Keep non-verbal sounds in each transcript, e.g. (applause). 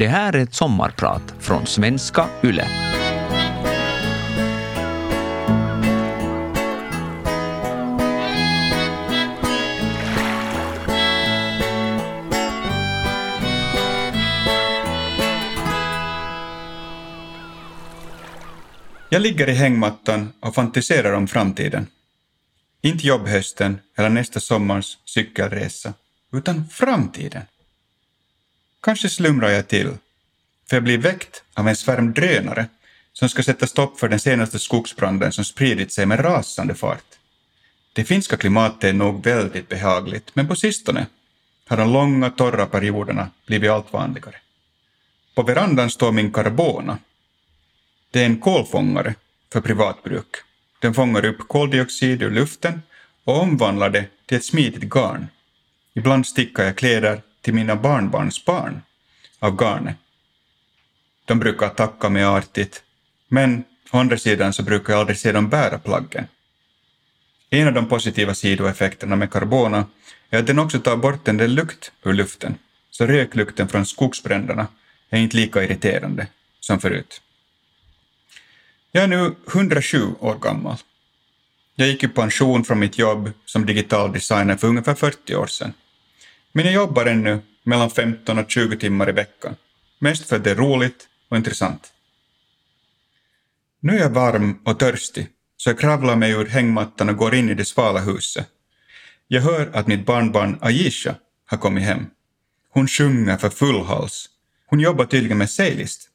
Det här är ett sommarprat från svenska YLE. Jag ligger i hängmattan och fantiserar om framtiden. Inte jobbhösten eller nästa sommars cykelresa, utan framtiden. Kanske slumrar jag till, för jag blir väckt av en svärm drönare som ska sätta stopp för den senaste skogsbranden som spridit sig med rasande fart. Det finska klimatet är nog väldigt behagligt, men på sistone har de långa torra perioderna blivit allt vanligare. På verandan står min Carbona. Det är en kolfångare för privatbruk. Den fångar upp koldioxid ur luften och omvandlar det till ett smidigt garn. Ibland stickar jag kläder till mina barnbarns barn av garnet. De brukar tacka mig artigt, men å andra sidan så brukar jag aldrig se dem bära plaggen. En av de positiva sidoeffekterna med Carbona är att den också tar bort en del lukt ur luften, så röklukten från skogsbränderna är inte lika irriterande som förut. Jag är nu 107 år gammal. Jag gick i pension från mitt jobb som digital designer för ungefär 40 år sedan. Men jag jobbar ännu mellan 15 och 20 timmar i veckan. Mest för att det är roligt och intressant. Nu är jag varm och törstig, så jag kravlar mig ur hängmattan och går in i det svala huset. Jag hör att mitt barnbarn Aisha har kommit hem. Hon sjunger för full hals. Hon jobbar tydligen med Sailist,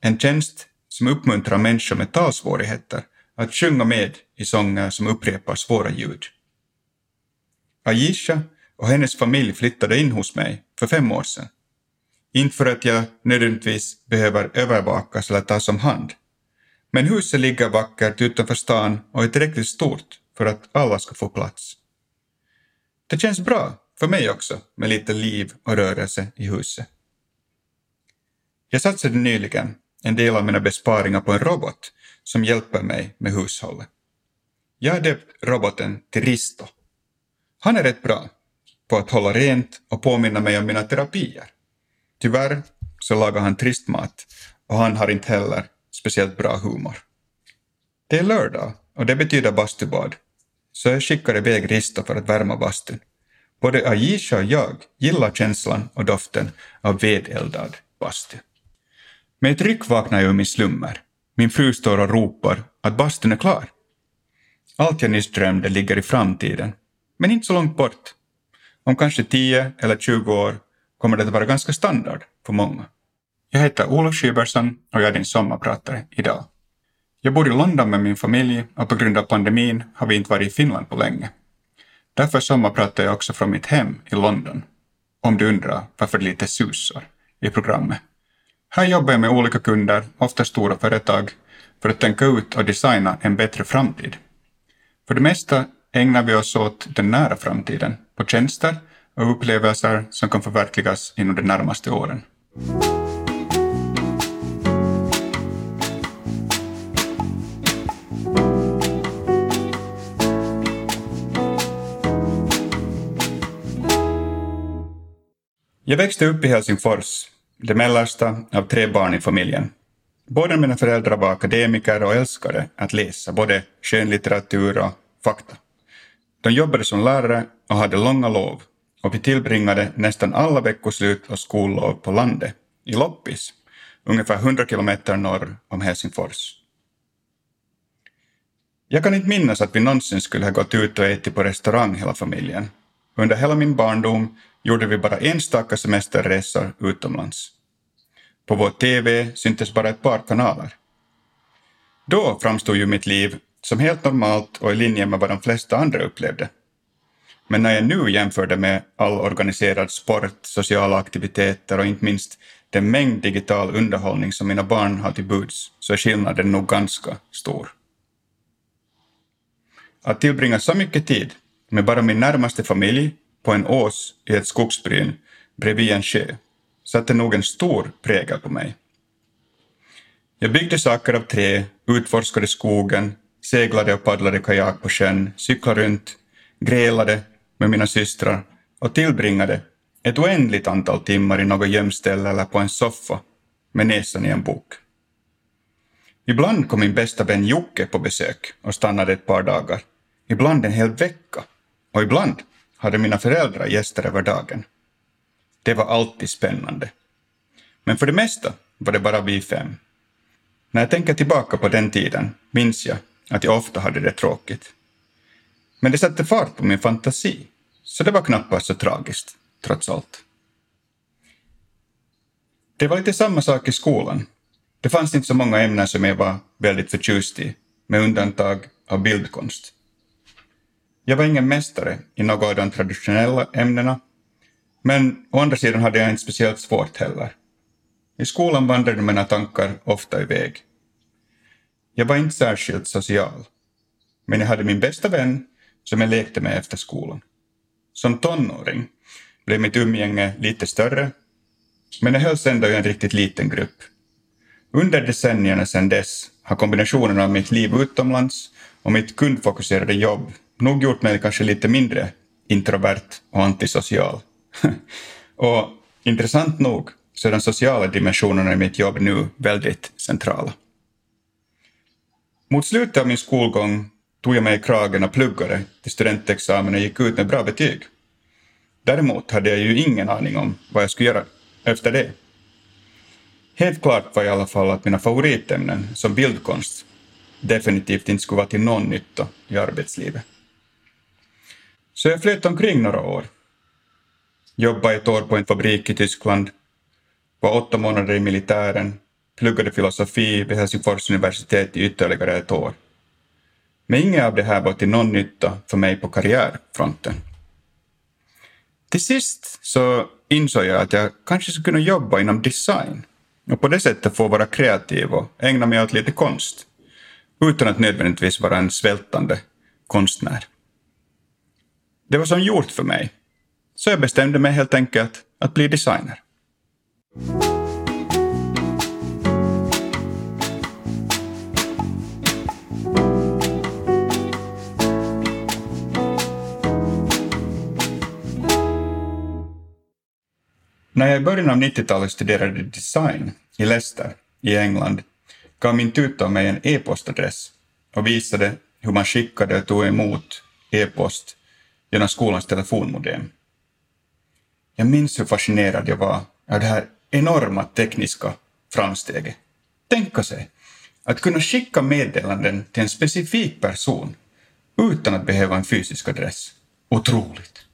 en tjänst som uppmuntrar människor med talsvårigheter att sjunga med i sånger som upprepar svåra ljud. Aisha och hennes familj flyttade in hos mig för fem år sedan. Inte för att jag nödvändigtvis behöver övervakas eller tas om hand. Men huset ligger vackert utanför stan och är tillräckligt stort för att alla ska få plats. Det känns bra, för mig också, med lite liv och rörelse i huset. Jag satsade nyligen en del av mina besparingar på en robot som hjälper mig med hushållet. Jag har döpt roboten till Risto. Han är rätt bra på att hålla rent och påminna mig om mina terapier. Tyvärr så lagar han trist mat och han har inte heller speciellt bra humor. Det är lördag och det betyder bastubad, så jag skickar iväg Risto för att värma bastun. Både Aisha och jag gillar känslan och doften av vedeldad bastu. Med ett ryck vaknar jag ur min slummer. Min fru står och ropar att bastun är klar. Allt jag nyss drömde ligger i framtiden, men inte så långt bort. Om kanske 10 eller 20 år kommer det att vara ganska standard för många. Jag heter Olof Skybertsson och jag är din sommarpratare idag. Jag bor i London med min familj och på grund av pandemin har vi inte varit i Finland på länge. Därför sommarpratar jag också från mitt hem i London. Om du undrar varför det lite susar i programmet. Här jobbar jag med olika kunder, ofta stora företag, för att tänka ut och designa en bättre framtid. För det mesta ägnar vi oss åt den nära framtiden, på tjänster och upplevelser som kan förverkligas inom de närmaste åren. Jag växte upp i Helsingfors, det mellersta av tre barn i familjen. Båda mina föräldrar var akademiker och älskade att läsa både skönlitteratur och fakta. De jobbade som lärare och hade långa lov och vi tillbringade nästan alla veckoslut och skollov på landet, i Loppis, ungefär 100 kilometer norr om Helsingfors. Jag kan inte minnas att vi någonsin skulle ha gått ut och ätit på restaurang hela familjen. Under hela min barndom gjorde vi bara enstaka semesterresor utomlands. På vår TV syntes bara ett par kanaler. Då framstod ju mitt liv som helt normalt och i linje med vad de flesta andra upplevde. Men när jag nu jämför det med all organiserad sport, sociala aktiviteter och inte minst den mängd digital underhållning som mina barn har till buds så är skillnaden nog ganska stor. Att tillbringa så mycket tid med bara min närmaste familj på en ås i ett skogsbryn bredvid en sjö satte nog en stor prägel på mig. Jag byggde saker av trä, utforskade skogen, seglade och paddlade kajak på sjön, cyklade runt, grälade med mina systrar och tillbringade ett oändligt antal timmar i något gömställe eller på en soffa med näsan i en bok. Ibland kom min bästa vän Jocke på besök och stannade ett par dagar. Ibland en hel vecka. Och ibland hade mina föräldrar gäster över dagen. Det var alltid spännande. Men för det mesta var det bara vi fem. När jag tänker tillbaka på den tiden minns jag att jag ofta hade det tråkigt. Men det satte fart på min fantasi, så det var knappast så tragiskt, trots allt. Det var lite samma sak i skolan. Det fanns inte så många ämnen som jag var väldigt förtjust i, med undantag av bildkonst. Jag var ingen mästare i något av de traditionella ämnena, men å andra sidan hade jag inte speciellt svårt heller. I skolan vandrade mina tankar ofta iväg. Jag var inte särskilt social, men jag hade min bästa vän som jag lekte med efter skolan. Som tonåring blev mitt umgänge lite större, men det hölls ändå i en riktigt liten grupp. Under decennierna sedan dess har kombinationen av mitt liv utomlands och mitt kundfokuserade jobb nog gjort mig kanske lite mindre introvert och antisocial. (laughs) och intressant nog så är de sociala dimensionerna i mitt jobb nu väldigt centrala. Mot slutet av min skolgång tog jag mig i kragen och pluggade till studentexamen och gick ut med bra betyg. Däremot hade jag ju ingen aning om vad jag skulle göra efter det. Helt klart var i alla fall att mina favoritämnen, som bildkonst, definitivt inte skulle vara till någon nytta i arbetslivet. Så jag flöt omkring några år. Jobbade ett år på en fabrik i Tyskland, var åtta månader i militären, pluggade filosofi vid Helsingfors universitet i ytterligare ett år. Men inget av det här var till någon nytta för mig på karriärfronten. Till sist så insåg jag att jag kanske skulle kunna jobba inom design och på det sättet få vara kreativ och ägna mig åt lite konst utan att nödvändigtvis vara en svältande konstnär. Det var som gjort för mig, så jag bestämde mig helt enkelt att bli designer. När jag i början av 90-talet studerade design i Leicester i England gav min tutor mig en e-postadress och visade hur man skickade och tog emot e-post genom skolans telefonmodem. Jag minns hur fascinerad jag var av det här enorma tekniska framsteget. Tänka sig att kunna skicka meddelanden till en specifik person utan att behöva en fysisk adress. Otroligt!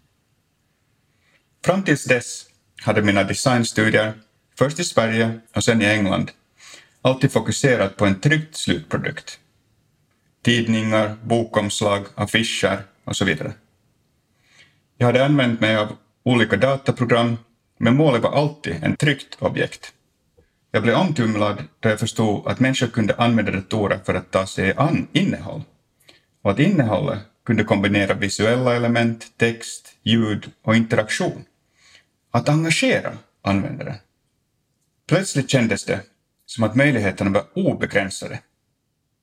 Fram tills dess hade mina designstudier, först i Sverige och sen i England, alltid fokuserat på en tryckt slutprodukt. Tidningar, bokomslag, affischer och så vidare. Jag hade använt mig av olika dataprogram, men målet var alltid en tryckt objekt. Jag blev omtumlad då jag förstod att människor kunde använda datorer för att ta sig an innehåll och att innehållet kunde kombinera visuella element, text, ljud och interaktion att engagera användaren. Plötsligt kändes det som att möjligheterna var obegränsade.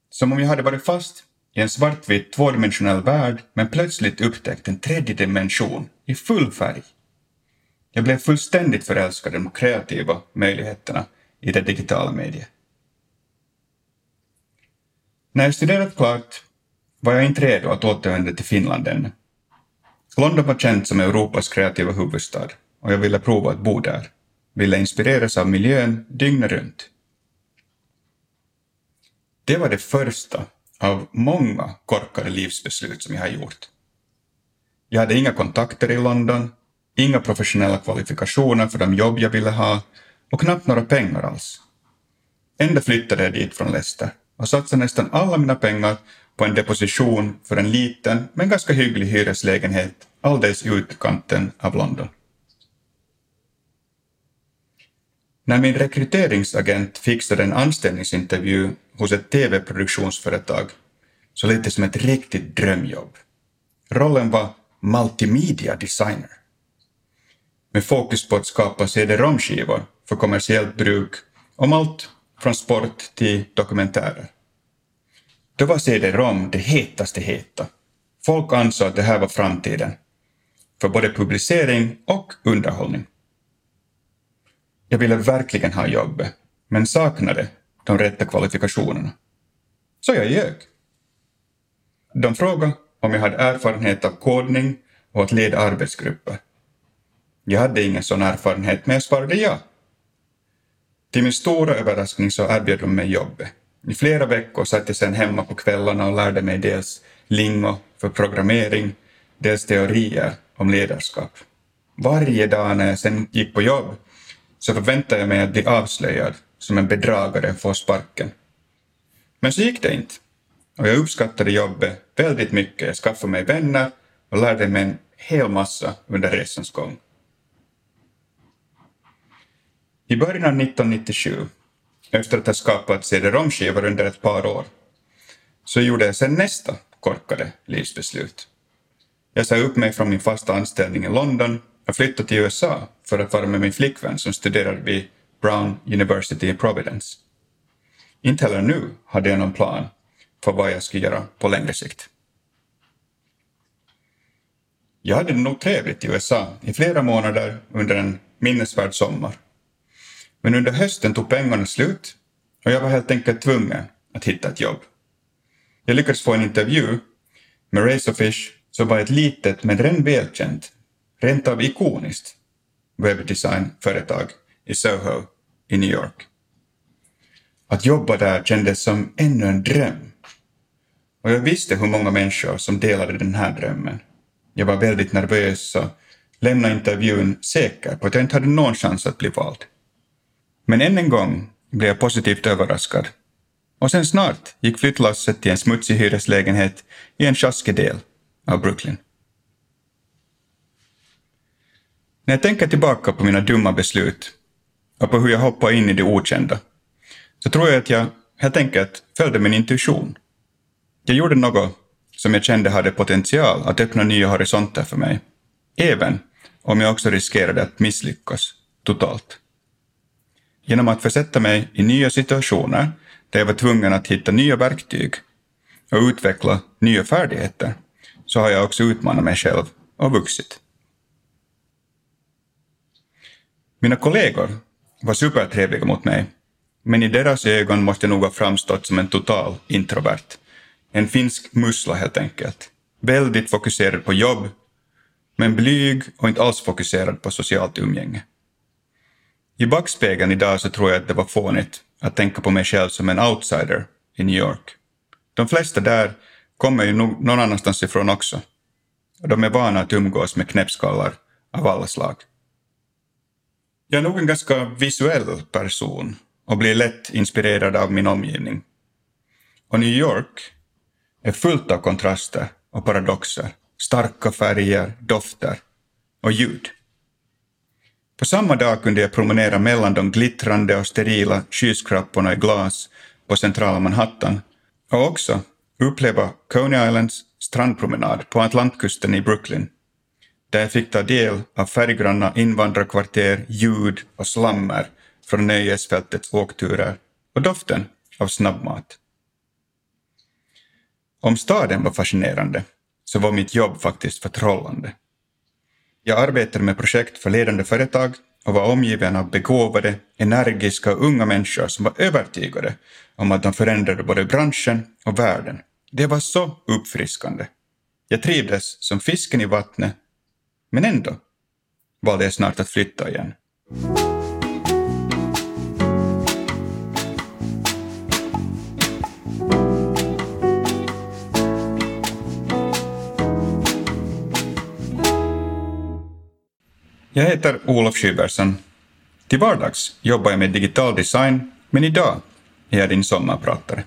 Som om jag hade varit fast i en svartvit tvådimensionell värld men plötsligt upptäckt en tredje dimension i full färg. Jag blev fullständigt förälskad i de kreativa möjligheterna i det digitala mediet. När jag studerat klart var jag inte redo att återvända till Finland ännu. London var känt som Europas kreativa huvudstad och jag ville prova att bo där. Ville inspireras av miljön dygnet runt. Det var det första av många korkade livsbeslut som jag har gjort. Jag hade inga kontakter i London, inga professionella kvalifikationer för de jobb jag ville ha och knappt några pengar alls. Ändå flyttade jag dit från Leicester och satsade nästan alla mina pengar på en deposition för en liten men ganska hygglig hyreslägenhet alldeles i utkanten av London. När min rekryteringsagent fixade en anställningsintervju hos ett tv-produktionsföretag så lät det som ett riktigt drömjobb. Rollen var multimedia designer. Med fokus på att skapa CD-ROM-skivor för kommersiellt bruk om allt från sport till dokumentärer. Då var CD-ROM det hetaste heta. Folk ansåg att det här var framtiden. för både publicering och underhållning. Jag ville verkligen ha jobbet, men saknade de rätta kvalifikationerna. Så jag ljög. De frågade om jag hade erfarenhet av kodning och att leda arbetsgrupper. Jag hade ingen sån erfarenhet, men jag svarade ja. Till min stora överraskning så erbjöd de mig jobbet. I flera veckor satt jag sedan hemma på kvällarna och lärde mig dels lingo för programmering, dels teorier om ledarskap. Varje dag när jag sen gick på jobb så förväntade jag mig att bli avslöjad som en bedragare och få sparken. Men så gick det inte. Och jag uppskattade jobbet väldigt mycket. Jag skaffade mig vänner och lärde mig en hel massa under resans gång. I början av 1997, efter att ha skapat cd-romskivor under ett par år, så gjorde jag sen nästa korkade livsbeslut. Jag sa upp mig från min fasta anställning i London jag flyttade till USA för att vara med min flickvän som studerade vid Brown University i Providence. Inte heller nu hade jag någon plan för vad jag skulle göra på längre sikt. Jag hade det nog trevligt i USA i flera månader under en minnesvärd sommar. Men under hösten tog pengarna slut och jag var helt enkelt tvungen att hitta ett jobb. Jag lyckades få en intervju med Razorfish som var ett litet men redan välkänt, rent av ikoniskt webbdesignföretag i Soho i New York. Att jobba där kändes som ännu en dröm. Och jag visste hur många människor som delade den här drömmen. Jag var väldigt nervös och lämnade intervjun säker på att jag inte hade någon chans att bli vald. Men än en gång blev jag positivt överraskad. Och sen snart gick flyttlasset till en smutsig hyreslägenhet i en sjaskig del av Brooklyn. När jag tänker tillbaka på mina dumma beslut och på hur jag hoppade in i det okända, så tror jag att jag helt enkelt följde min intuition. Jag gjorde något som jag kände hade potential att öppna nya horisonter för mig, även om jag också riskerade att misslyckas totalt. Genom att försätta mig i nya situationer där jag var tvungen att hitta nya verktyg och utveckla nya färdigheter så har jag också utmanat mig själv och vuxit. Mina kollegor var supertrevliga mot mig, men i deras ögon måste jag nog ha framstått som en total introvert. En finsk mussla helt enkelt. Väldigt fokuserad på jobb, men blyg och inte alls fokuserad på socialt umgänge. I backspegeln idag så tror jag att det var fånigt att tänka på mig själv som en outsider i New York. De flesta där kommer ju någon annanstans ifrån också. De är vana att umgås med knäppskallar av alla slag. Jag är nog en ganska visuell person och blir lätt inspirerad av min omgivning. Och New York är fullt av kontraster och paradoxer, starka färger, dofter och ljud. På samma dag kunde jag promenera mellan de glittrande och sterila skyskraporna i glas på centrala Manhattan och också uppleva Coney Islands strandpromenad på Atlantkusten i Brooklyn, där jag fick ta del av färggranna invandrarkvarter, ljud och slammer från nöjesfältets åkturer och doften av snabbmat. Om staden var fascinerande så var mitt jobb faktiskt förtrollande. Jag arbetade med projekt för ledande företag och var omgiven av begåvade, energiska och unga människor som var övertygade om att de förändrade både branschen och världen. Det var så uppfriskande. Jag trivdes som fisken i vattnet, men ändå valde jag snart att flytta igen. Jag heter Olof Skybersen. Till vardags jobbar jag med digital design, men idag är jag din sommarpratare.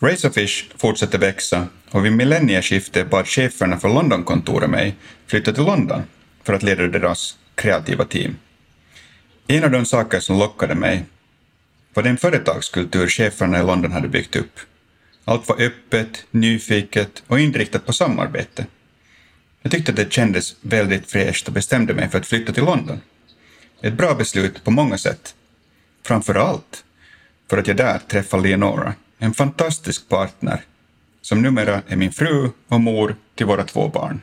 Razorfish fortsätter växa och vid millennieskiftet bad cheferna för Londonkontoret mig flytta till London för att leda deras kreativa team. En av de saker som lockade mig var den företagskultur cheferna i London hade byggt upp. Allt var öppet, nyfiket och inriktat på samarbete. Jag tyckte att det kändes väldigt fräscht och bestämde mig för att flytta till London. Ett bra beslut på många sätt. Framför allt för att jag där träffade Leonora, en fantastisk partner som numera är min fru och mor till våra två barn.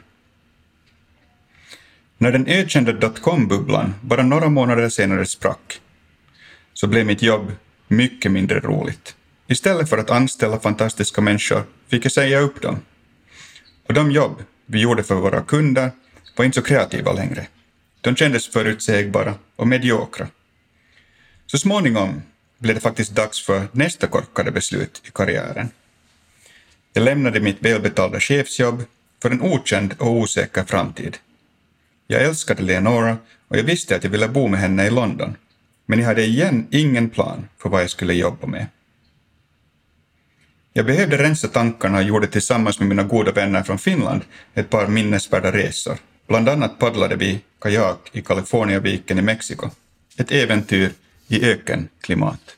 När den ökända dotcom-bubblan bara några månader senare sprack så blev mitt jobb mycket mindre roligt. Istället för att anställa fantastiska människor fick jag säga upp dem. Och de jobb vi gjorde för våra kunder var inte så kreativa längre. De kändes förutsägbara och mediokra. Så småningom blev det faktiskt dags för nästa korkade beslut i karriären. Jag lämnade mitt välbetalda chefsjobb för en okänd och osäker framtid. Jag älskade Leonora och jag visste att jag ville bo med henne i London, men jag hade igen ingen plan för vad jag skulle jobba med. Jag behövde rensa tankarna och gjorde tillsammans med mina goda vänner från Finland ett par minnesvärda resor. Bland annat paddlade vi kajak i Kaliforniaviken i Mexiko. Ett äventyr i ökenklimat.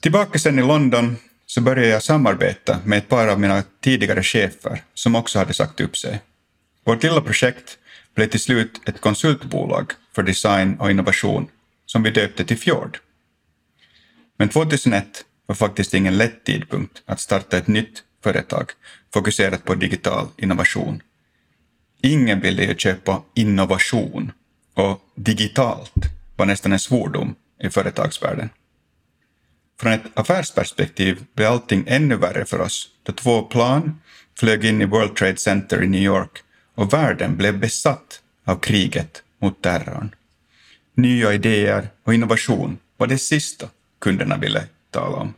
Tillbaka sen i London så började jag samarbeta med ett par av mina tidigare chefer som också hade sagt upp sig. Vårt lilla projekt blev till slut ett konsultbolag för design och innovation som vi döpte till Fjord. Men 2001 var faktiskt ingen lätt tidpunkt att starta ett nytt företag fokuserat på digital innovation. Ingen ville ju köpa innovation och digitalt var nästan en svordom i företagsvärlden. Från ett affärsperspektiv blev allting ännu värre för oss då två plan flög in i World Trade Center i New York och världen blev besatt av kriget mot terrorn. Nya idéer och innovation var det sista kunderna ville tala om.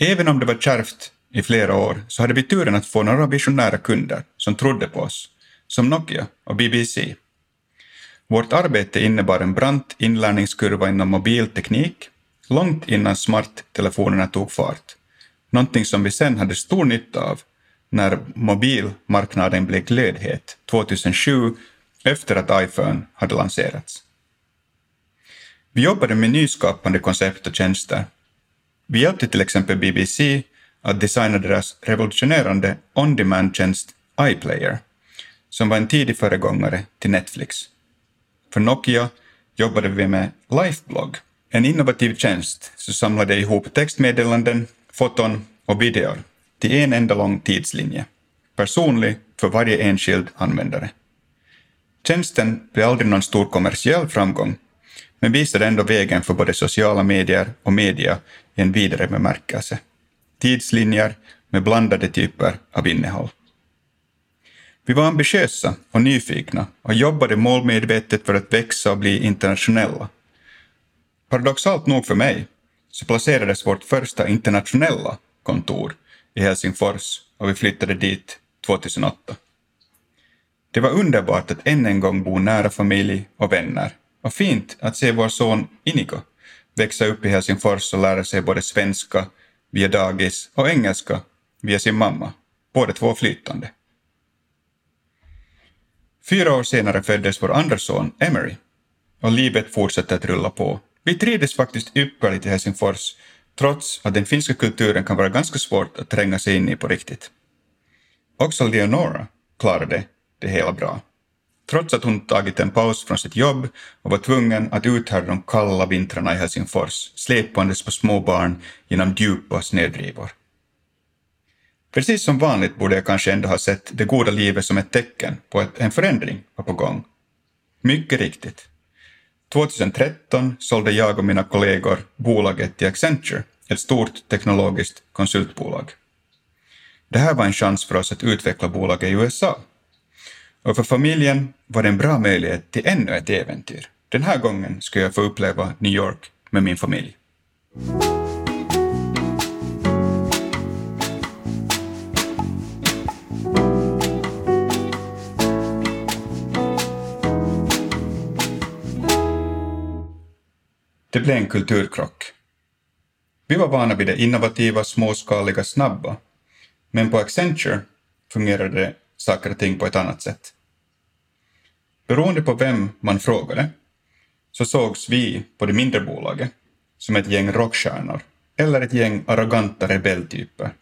Även om det var kärvt i flera år så hade vi turen att få några visionära kunder som trodde på oss, som Nokia och BBC. Vårt arbete innebar en brant inlärningskurva inom mobilteknik långt innan smarttelefonerna tog fart, någonting som vi sen hade stor nytta av när mobilmarknaden blev glödhet 2007 efter att iPhone hade lanserats. Vi jobbade med nyskapande koncept och tjänster. Vi hjälpte till exempel BBC att designa deras revolutionerande on-demand-tjänst iPlayer, som var en tidig föregångare till Netflix. För Nokia jobbade vi med Lifeblog, en innovativ tjänst som samlade ihop textmeddelanden, foton och videor till en enda lång tidslinje, personlig för varje enskild användare. Tjänsten blev aldrig någon stor kommersiell framgång, men visade ändå vägen för både sociala medier och media i en vidare bemärkelse. Tidslinjer med blandade typer av innehåll. Vi var ambitiösa och nyfikna och jobbade målmedvetet för att växa och bli internationella. Paradoxalt nog för mig så placerades vårt första internationella kontor i Helsingfors och vi flyttade dit 2008. Det var underbart att än en gång bo nära familj och vänner och fint att se vår son Inigo växa upp i Helsingfors och lära sig både svenska via dagis och engelska via sin mamma, båda två flytande. Fyra år senare föddes vår andra son Emery och livet fortsätter att rulla på. Vi trivdes faktiskt ypperligt i Helsingfors trots att den finska kulturen kan vara ganska svårt att tränga sig in i på riktigt. Också Leonora klarade det hela bra. Trots att hon tagit en paus från sitt jobb och var tvungen att uthärda de kalla vintrarna i Helsingfors, släpandes på små barn genom djupa snödrivor. Precis som vanligt borde jag kanske ändå ha sett det goda livet som ett tecken på att en förändring var på gång. Mycket riktigt. 2013 sålde jag och mina kollegor bolaget till Accenture, ett stort teknologiskt konsultbolag. Det här var en chans för oss att utveckla bolaget i USA. Och för familjen var det en bra möjlighet till ännu ett äventyr. Den här gången ska jag få uppleva New York med min familj. Det blev en kulturkrock. Vi var vana vid det innovativa, småskaliga, snabba. Men på Accenture fungerade saker och ting på ett annat sätt. Beroende på vem man frågade så sågs vi på det mindre bolaget som ett gäng rockstjärnor eller ett gäng arroganta rebelltyper.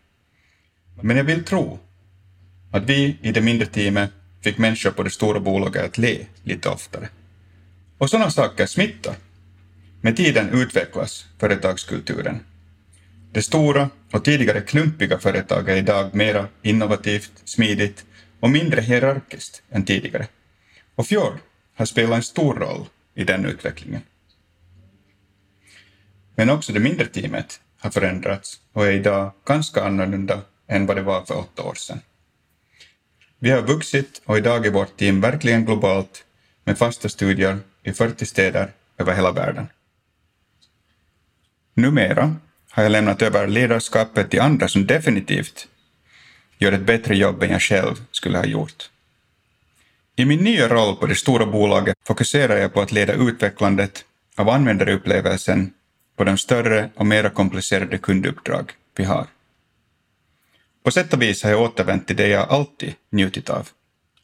Men jag vill tro att vi i det mindre teamet fick människor på det stora bolaget att le lite oftare. Och sådana saker smittar. Med tiden utvecklas företagskulturen. Det stora och tidigare klumpiga företaget är idag mera innovativt, smidigt och mindre hierarkiskt än tidigare. Och Fjord har spelat en stor roll i den utvecklingen. Men också det mindre teamet har förändrats och är idag ganska annorlunda än vad det var för åtta år sedan. Vi har vuxit och idag är vårt team verkligen globalt med fasta studier i 40 städer över hela världen. Numera har jag lämnat över ledarskapet till andra som definitivt gör ett bättre jobb än jag själv skulle ha gjort. I min nya roll på det stora bolaget fokuserar jag på att leda utvecklandet av användarupplevelsen på de större och mera komplicerade kunduppdrag vi har. På sätt och vis har jag återvänt till det jag alltid njutit av.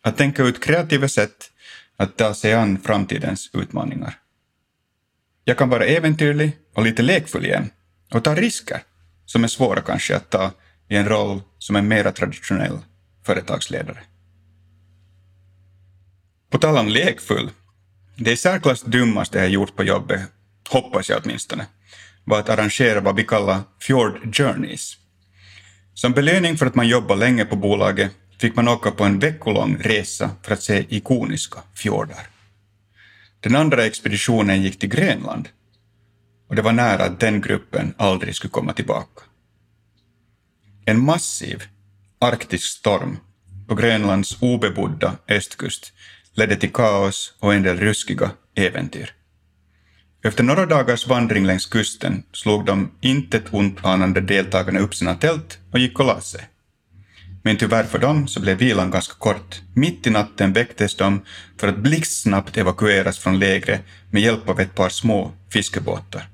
Att tänka ut kreativa sätt att ta sig an framtidens utmaningar. Jag kan vara äventyrlig och lite lekfull igen och ta risker som är svåra kanske att ta i en roll som en mera traditionell företagsledare. På tal om lekfull, det i särklass dummaste jag gjort på jobbet, hoppas jag åtminstone, var att arrangera vad vi kallar Fjord Journeys. Som belöning för att man jobbar länge på bolaget fick man åka på en veckolång resa för att se ikoniska fjordar. Den andra expeditionen gick till Grönland och det var nära att den gruppen aldrig skulle komma tillbaka. En massiv arktisk storm på Grönlands obebodda östkust ledde till kaos och en del ruskiga äventyr. Efter några dagars vandring längs kusten slog de intet ont anande deltagarna upp sina tält och gick och la sig. Men tyvärr för dem så blev vilan ganska kort. Mitt i natten väcktes de för att blixtsnabbt evakueras från lägret med hjälp av ett par små fiskebåtar.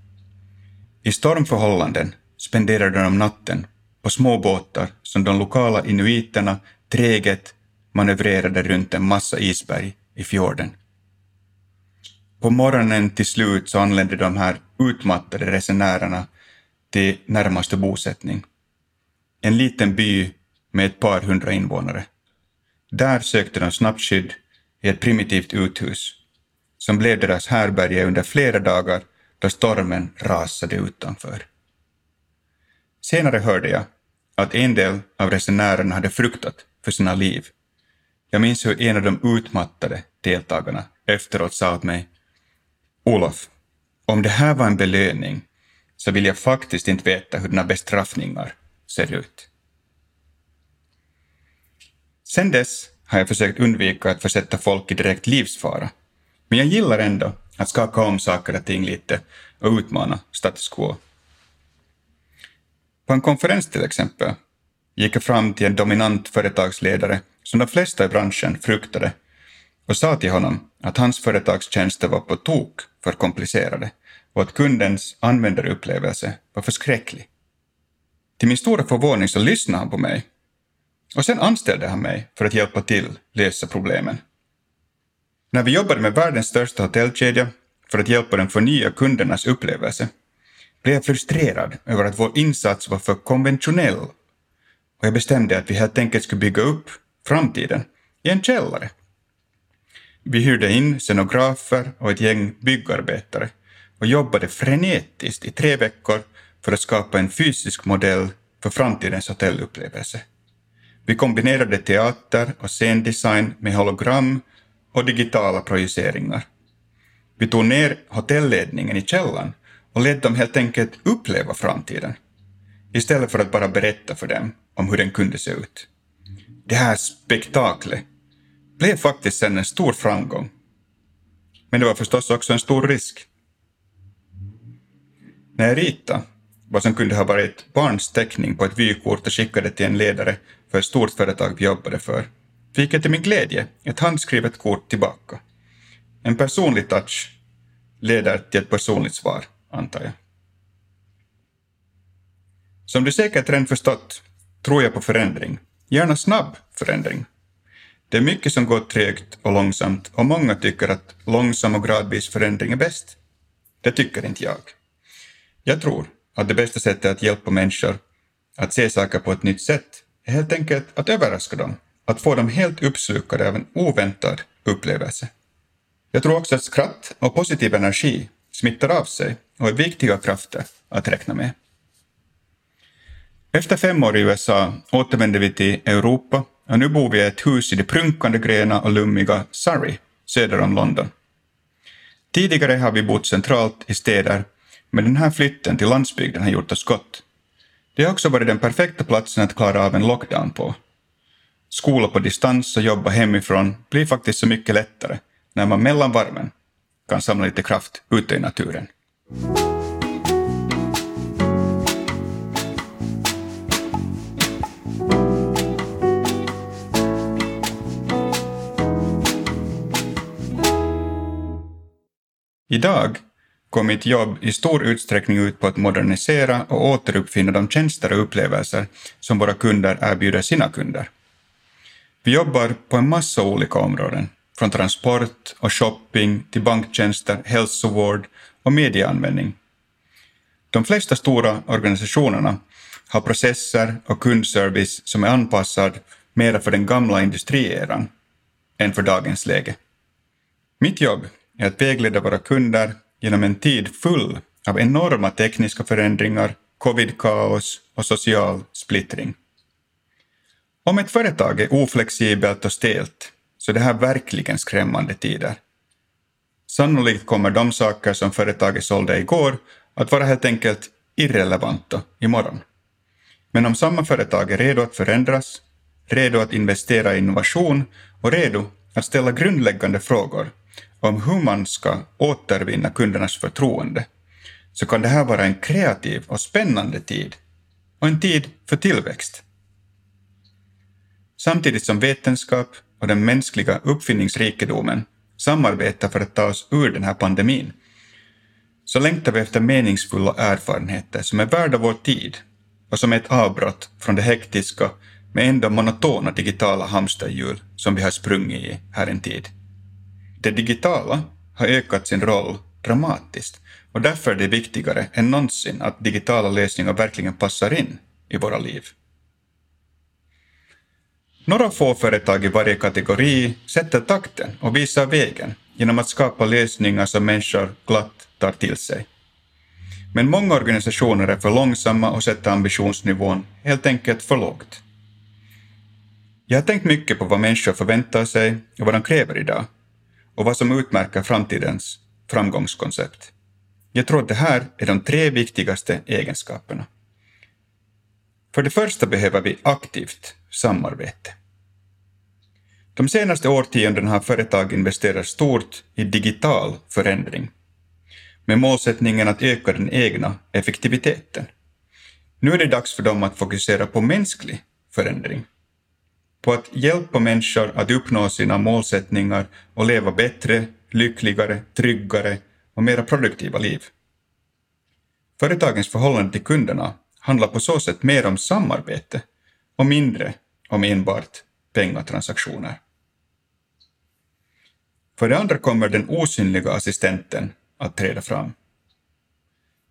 I stormförhållanden spenderade de natten på små båtar som de lokala inuiterna träget manövrerade runt en massa isberg i fjorden. På morgonen till slut så anlände de här utmattade resenärerna till närmaste bosättning. En liten by med ett par hundra invånare. Där sökte de snabbt skydd i ett primitivt uthus som blev deras härberge under flera dagar då stormen rasade utanför. Senare hörde jag att en del av resenärerna hade fruktat för sina liv. Jag minns hur en av de utmattade deltagarna efteråt sa åt mig Olof, om det här var en belöning så vill jag faktiskt inte veta hur dina bestraffningar ser ut. Sen dess har jag försökt undvika att försätta folk i direkt livsfara, men jag gillar ändå att skaka om saker och ting lite och utmana status quo. På en konferens till exempel gick jag fram till en dominant företagsledare som de flesta i branschen fruktade och sa till honom att hans företagstjänster var på tok för komplicerade och att kundens användarupplevelse var förskräcklig. Till min stora förvåning så lyssnade han på mig och sen anställde han mig för att hjälpa till lösa problemen. När vi jobbade med världens största hotellkedja för att hjälpa dem förnya kundernas upplevelse blev jag frustrerad över att vår insats var för konventionell och jag bestämde att vi helt enkelt skulle bygga upp framtiden i en källare. Vi hyrde in scenografer och ett gäng byggarbetare och jobbade frenetiskt i tre veckor för att skapa en fysisk modell för framtidens hotellupplevelse. Vi kombinerade teater och scendesign med hologram och digitala projiceringar. Vi tog ner hotellledningen i källan och lät dem helt enkelt uppleva framtiden, istället för att bara berätta för dem om hur den kunde se ut. Det här spektaklet blev faktiskt sen en stor framgång. Men det var förstås också en stor risk. När jag ritade vad som kunde ha varit barns teckning på ett vykort och skickade till en ledare för ett stort företag vi jobbade för, fick jag till min glädje ett handskrivet kort tillbaka. En personlig touch leder till ett personligt svar, antar jag. Som du säkert redan förstått tror jag på förändring, gärna snabb förändring. Det är mycket som går trögt och långsamt och många tycker att långsam och gradvis förändring är bäst. Det tycker inte jag. Jag tror att det bästa sättet att hjälpa människor att se saker på ett nytt sätt helt enkelt att överraska dem, att få dem helt uppslukade av en oväntad upplevelse. Jag tror också att skratt och positiv energi smittar av sig och är viktiga krafter att räkna med. Efter fem år i USA återvände vi till Europa och nu bor vi i ett hus i det prunkande gröna och lummiga Surrey, söder om London. Tidigare har vi bott centralt i städer, men den här flytten till landsbygden har gjort oss gott. Det har också varit den perfekta platsen att klara av en lockdown på. Skola på distans och jobba hemifrån blir faktiskt så mycket lättare när man mellan varven kan samla lite kraft ute i naturen. Idag går mitt jobb i stor utsträckning ut på att modernisera och återuppfinna de tjänster och upplevelser som våra kunder erbjuder sina kunder. Vi jobbar på en massa olika områden, från transport och shopping till banktjänster, hälsovård och medieanvändning. De flesta stora organisationerna har processer och kundservice som är anpassad mera för den gamla industrieran än för dagens läge. Mitt jobb är att vägleda våra kunder genom en tid full av enorma tekniska förändringar, covid-kaos och social splittring. Om ett företag är oflexibelt och stelt så är det här verkligen skrämmande tider. Sannolikt kommer de saker som företaget sålde igår att vara helt enkelt irrelevanta imorgon. Men om samma företag är redo att förändras, redo att investera i innovation och redo att ställa grundläggande frågor om hur man ska återvinna kundernas förtroende, så kan det här vara en kreativ och spännande tid och en tid för tillväxt. Samtidigt som vetenskap och den mänskliga uppfinningsrikedomen samarbetar för att ta oss ur den här pandemin, så längtar vi efter meningsfulla erfarenheter som är värda vår tid och som är ett avbrott från det hektiska men ändå monotona digitala hamsterhjul som vi har sprungit i här en tid. Det digitala har ökat sin roll dramatiskt och därför är det viktigare än någonsin att digitala lösningar verkligen passar in i våra liv. Några få företag i varje kategori sätter takten och visar vägen genom att skapa lösningar som människor glatt tar till sig. Men många organisationer är för långsamma och sätter ambitionsnivån helt enkelt för lågt. Jag har tänkt mycket på vad människor förväntar sig och vad de kräver idag och vad som utmärker framtidens framgångskoncept. Jag tror att det här är de tre viktigaste egenskaperna. För det första behöver vi aktivt samarbete. De senaste årtiondena har företag investerat stort i digital förändring med målsättningen att öka den egna effektiviteten. Nu är det dags för dem att fokusera på mänsklig förändring på att hjälpa människor att uppnå sina målsättningar och leva bättre, lyckligare, tryggare och mera produktiva liv. Företagens förhållande till kunderna handlar på så sätt mer om samarbete och mindre om enbart pengatransaktioner. För det andra kommer den osynliga assistenten att träda fram.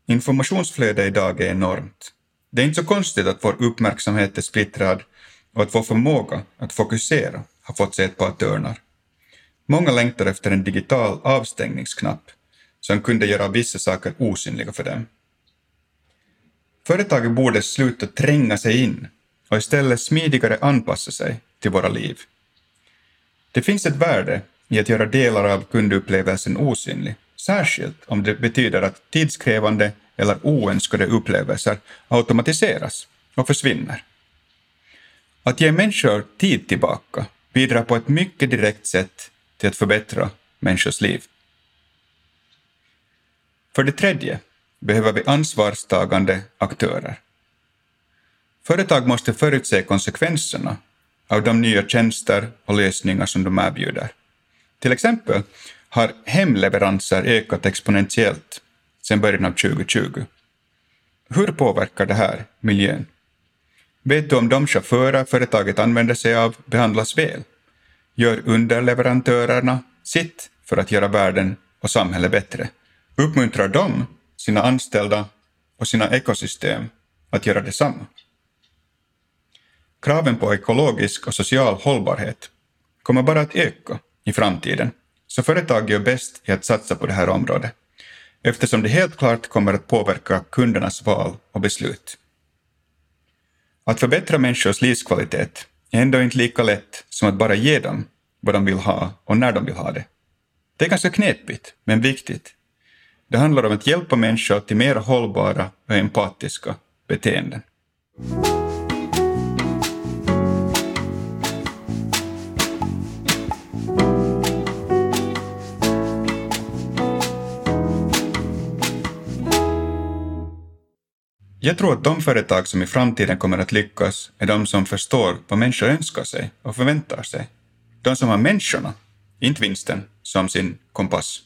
Informationsflödet idag är enormt. Det är inte så konstigt att vår uppmärksamhet är splittrad och att vår förmåga att fokusera har fått sig ett par törnar. Många längtar efter en digital avstängningsknapp som kunde göra vissa saker osynliga för dem. Företaget borde sluta tränga sig in och istället smidigare anpassa sig till våra liv. Det finns ett värde i att göra delar av kundupplevelsen osynlig, särskilt om det betyder att tidskrävande eller oönskade upplevelser automatiseras och försvinner. Att ge människor tid tillbaka bidrar på ett mycket direkt sätt till att förbättra människors liv. För det tredje behöver vi ansvarstagande aktörer. Företag måste förutse konsekvenserna av de nya tjänster och lösningar som de erbjuder. Till exempel har hemleveranser ökat exponentiellt sedan början av 2020. Hur påverkar det här miljön? Vet du om de chaufförer företaget använder sig av behandlas väl? Gör underleverantörerna sitt för att göra världen och samhället bättre? Uppmuntrar de sina anställda och sina ekosystem att göra detsamma? Kraven på ekologisk och social hållbarhet kommer bara att öka i framtiden, så företag gör bäst i att satsa på det här området, eftersom det helt klart kommer att påverka kundernas val och beslut. Att förbättra människors livskvalitet är ändå inte lika lätt som att bara ge dem vad de vill ha och när de vill ha det. Det är ganska knepigt, men viktigt. Det handlar om att hjälpa människor till mer hållbara och empatiska beteenden. Jag tror att de företag som i framtiden kommer att lyckas är de som förstår vad människor önskar sig och förväntar sig. De som har människorna, inte vinsten, som sin kompass.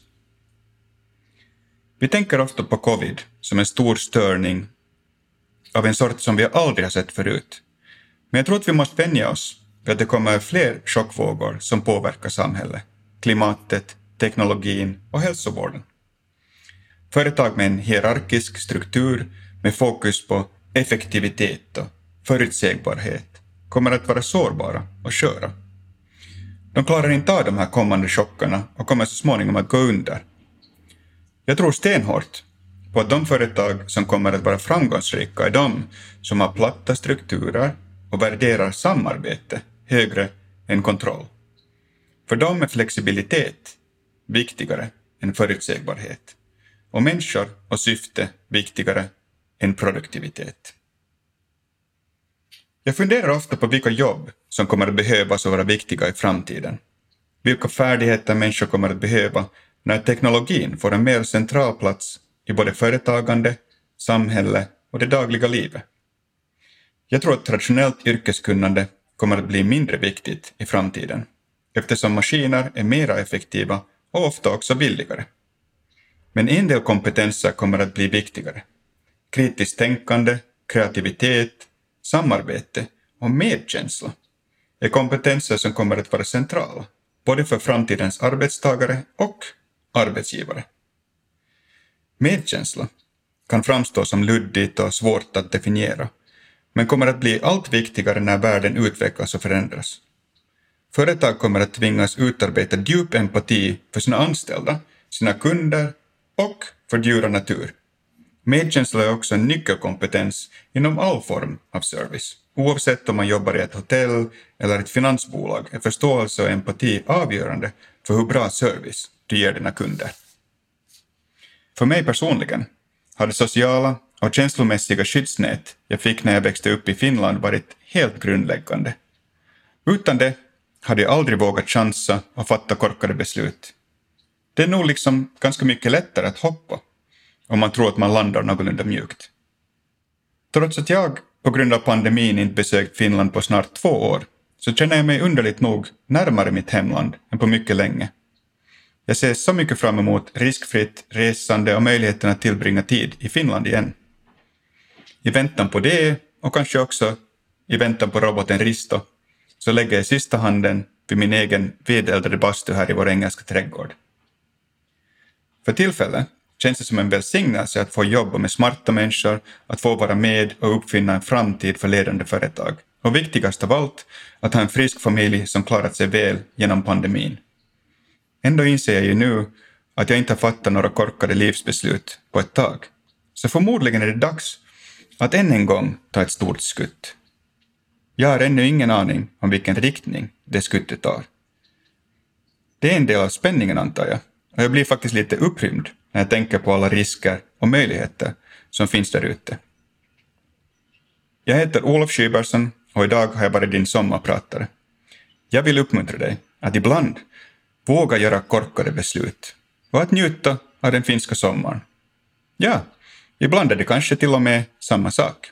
Vi tänker ofta på covid som en stor störning av en sort som vi aldrig har sett förut. Men jag tror att vi måste vänja oss vid att det kommer fler chockvågor som påverkar samhället, klimatet, teknologin och hälsovården. Företag med en hierarkisk struktur med fokus på effektivitet och förutsägbarhet kommer att vara sårbara och sköra. De klarar inte av de här kommande chockerna och kommer så småningom att gå under. Jag tror stenhårt på att de företag som kommer att vara framgångsrika är de som har platta strukturer och värderar samarbete högre än kontroll. För dem är flexibilitet viktigare än förutsägbarhet och människor och syfte viktigare än produktivitet. Jag funderar ofta på vilka jobb som kommer att behövas och vara viktiga i framtiden. Vilka färdigheter människor kommer att behöva när teknologin får en mer central plats i både företagande, samhälle och det dagliga livet. Jag tror att traditionellt yrkeskunnande kommer att bli mindre viktigt i framtiden eftersom maskiner är mera effektiva och ofta också billigare. Men en del kompetenser kommer att bli viktigare kritiskt tänkande, kreativitet, samarbete och medkänsla är kompetenser som kommer att vara centrala, både för framtidens arbetstagare och arbetsgivare. Medkänsla kan framstå som luddigt och svårt att definiera, men kommer att bli allt viktigare när världen utvecklas och förändras. Företag kommer att tvingas utarbeta djup empati för sina anställda, sina kunder och för djur och natur. Medkänsla är också en nyckelkompetens inom all form av service. Oavsett om man jobbar i ett hotell eller ett finansbolag är förståelse och empati avgörande för hur bra service du ger dina kunder. För mig personligen har det sociala och känslomässiga skyddsnät jag fick när jag växte upp i Finland varit helt grundläggande. Utan det hade jag aldrig vågat chansa och fatta korkade beslut. Det är nog liksom ganska mycket lättare att hoppa om man tror att man landar någorlunda mjukt. Trots att jag på grund av pandemin inte besökt Finland på snart två år så känner jag mig underligt nog närmare mitt hemland än på mycket länge. Jag ser så mycket fram emot riskfritt resande och möjligheten att tillbringa tid i Finland igen. I väntan på det, och kanske också i väntan på roboten Risto, så lägger jag sista handen vid min egen vedeldade bastu här i vår engelska trädgård. För tillfället känns det som en välsignelse att få jobba med smarta människor, att få vara med och uppfinna en framtid för ledande företag. Och viktigast av allt, att ha en frisk familj som klarat sig väl genom pandemin. Ändå inser jag ju nu att jag inte har fattat några korkade livsbeslut på ett tag. Så förmodligen är det dags att än en gång ta ett stort skutt. Jag har ännu ingen aning om vilken riktning det skuttet tar. Det är en del av spänningen antar jag, och jag blir faktiskt lite upprymd när jag tänker på alla risker och möjligheter som finns där ute. Jag heter Olof Schybersen och idag har jag varit din sommarpratare. Jag vill uppmuntra dig att ibland våga göra korkade beslut och att njuta av den finska sommaren. Ja, ibland är det kanske till och med samma sak.